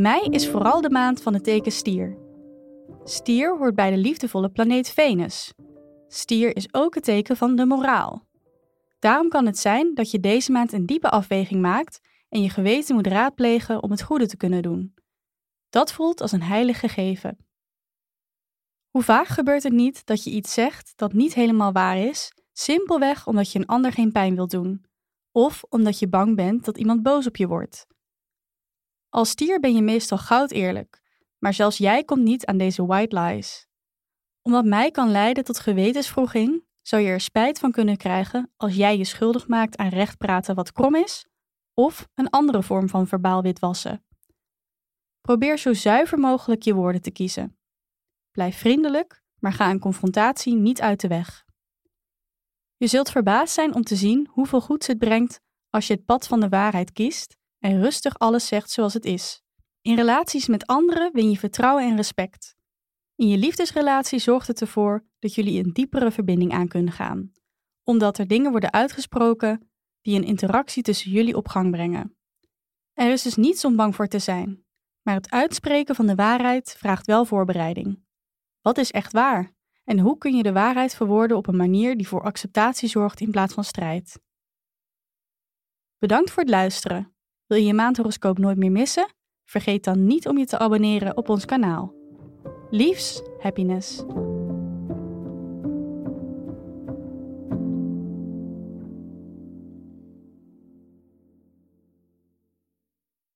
Mei is vooral de maand van het teken stier. Stier hoort bij de liefdevolle planeet Venus. Stier is ook het teken van de moraal. Daarom kan het zijn dat je deze maand een diepe afweging maakt en je geweten moet raadplegen om het goede te kunnen doen. Dat voelt als een heilig gegeven. Hoe vaak gebeurt het niet dat je iets zegt dat niet helemaal waar is, simpelweg omdat je een ander geen pijn wilt doen, of omdat je bang bent dat iemand boos op je wordt? Als stier ben je meestal goud eerlijk, maar zelfs jij komt niet aan deze white lies. Omdat mij kan leiden tot gewetensvroeging, zou je er spijt van kunnen krijgen als jij je schuldig maakt aan recht praten wat krom is, of een andere vorm van verbaal witwassen. Probeer zo zuiver mogelijk je woorden te kiezen. Blijf vriendelijk, maar ga een confrontatie niet uit de weg. Je zult verbaasd zijn om te zien hoeveel goeds het brengt als je het pad van de waarheid kiest en rustig alles zegt zoals het is. In relaties met anderen win je vertrouwen en respect. In je liefdesrelatie zorgt het ervoor dat jullie een diepere verbinding aan kunnen gaan, omdat er dingen worden uitgesproken die een interactie tussen jullie op gang brengen. Er is dus niets om bang voor te zijn, maar het uitspreken van de waarheid vraagt wel voorbereiding. Wat is echt waar? En hoe kun je de waarheid verwoorden op een manier die voor acceptatie zorgt in plaats van strijd? Bedankt voor het luisteren. Wil je je maandhoroscoop nooit meer missen? Vergeet dan niet om je te abonneren op ons kanaal. Liefs, happiness.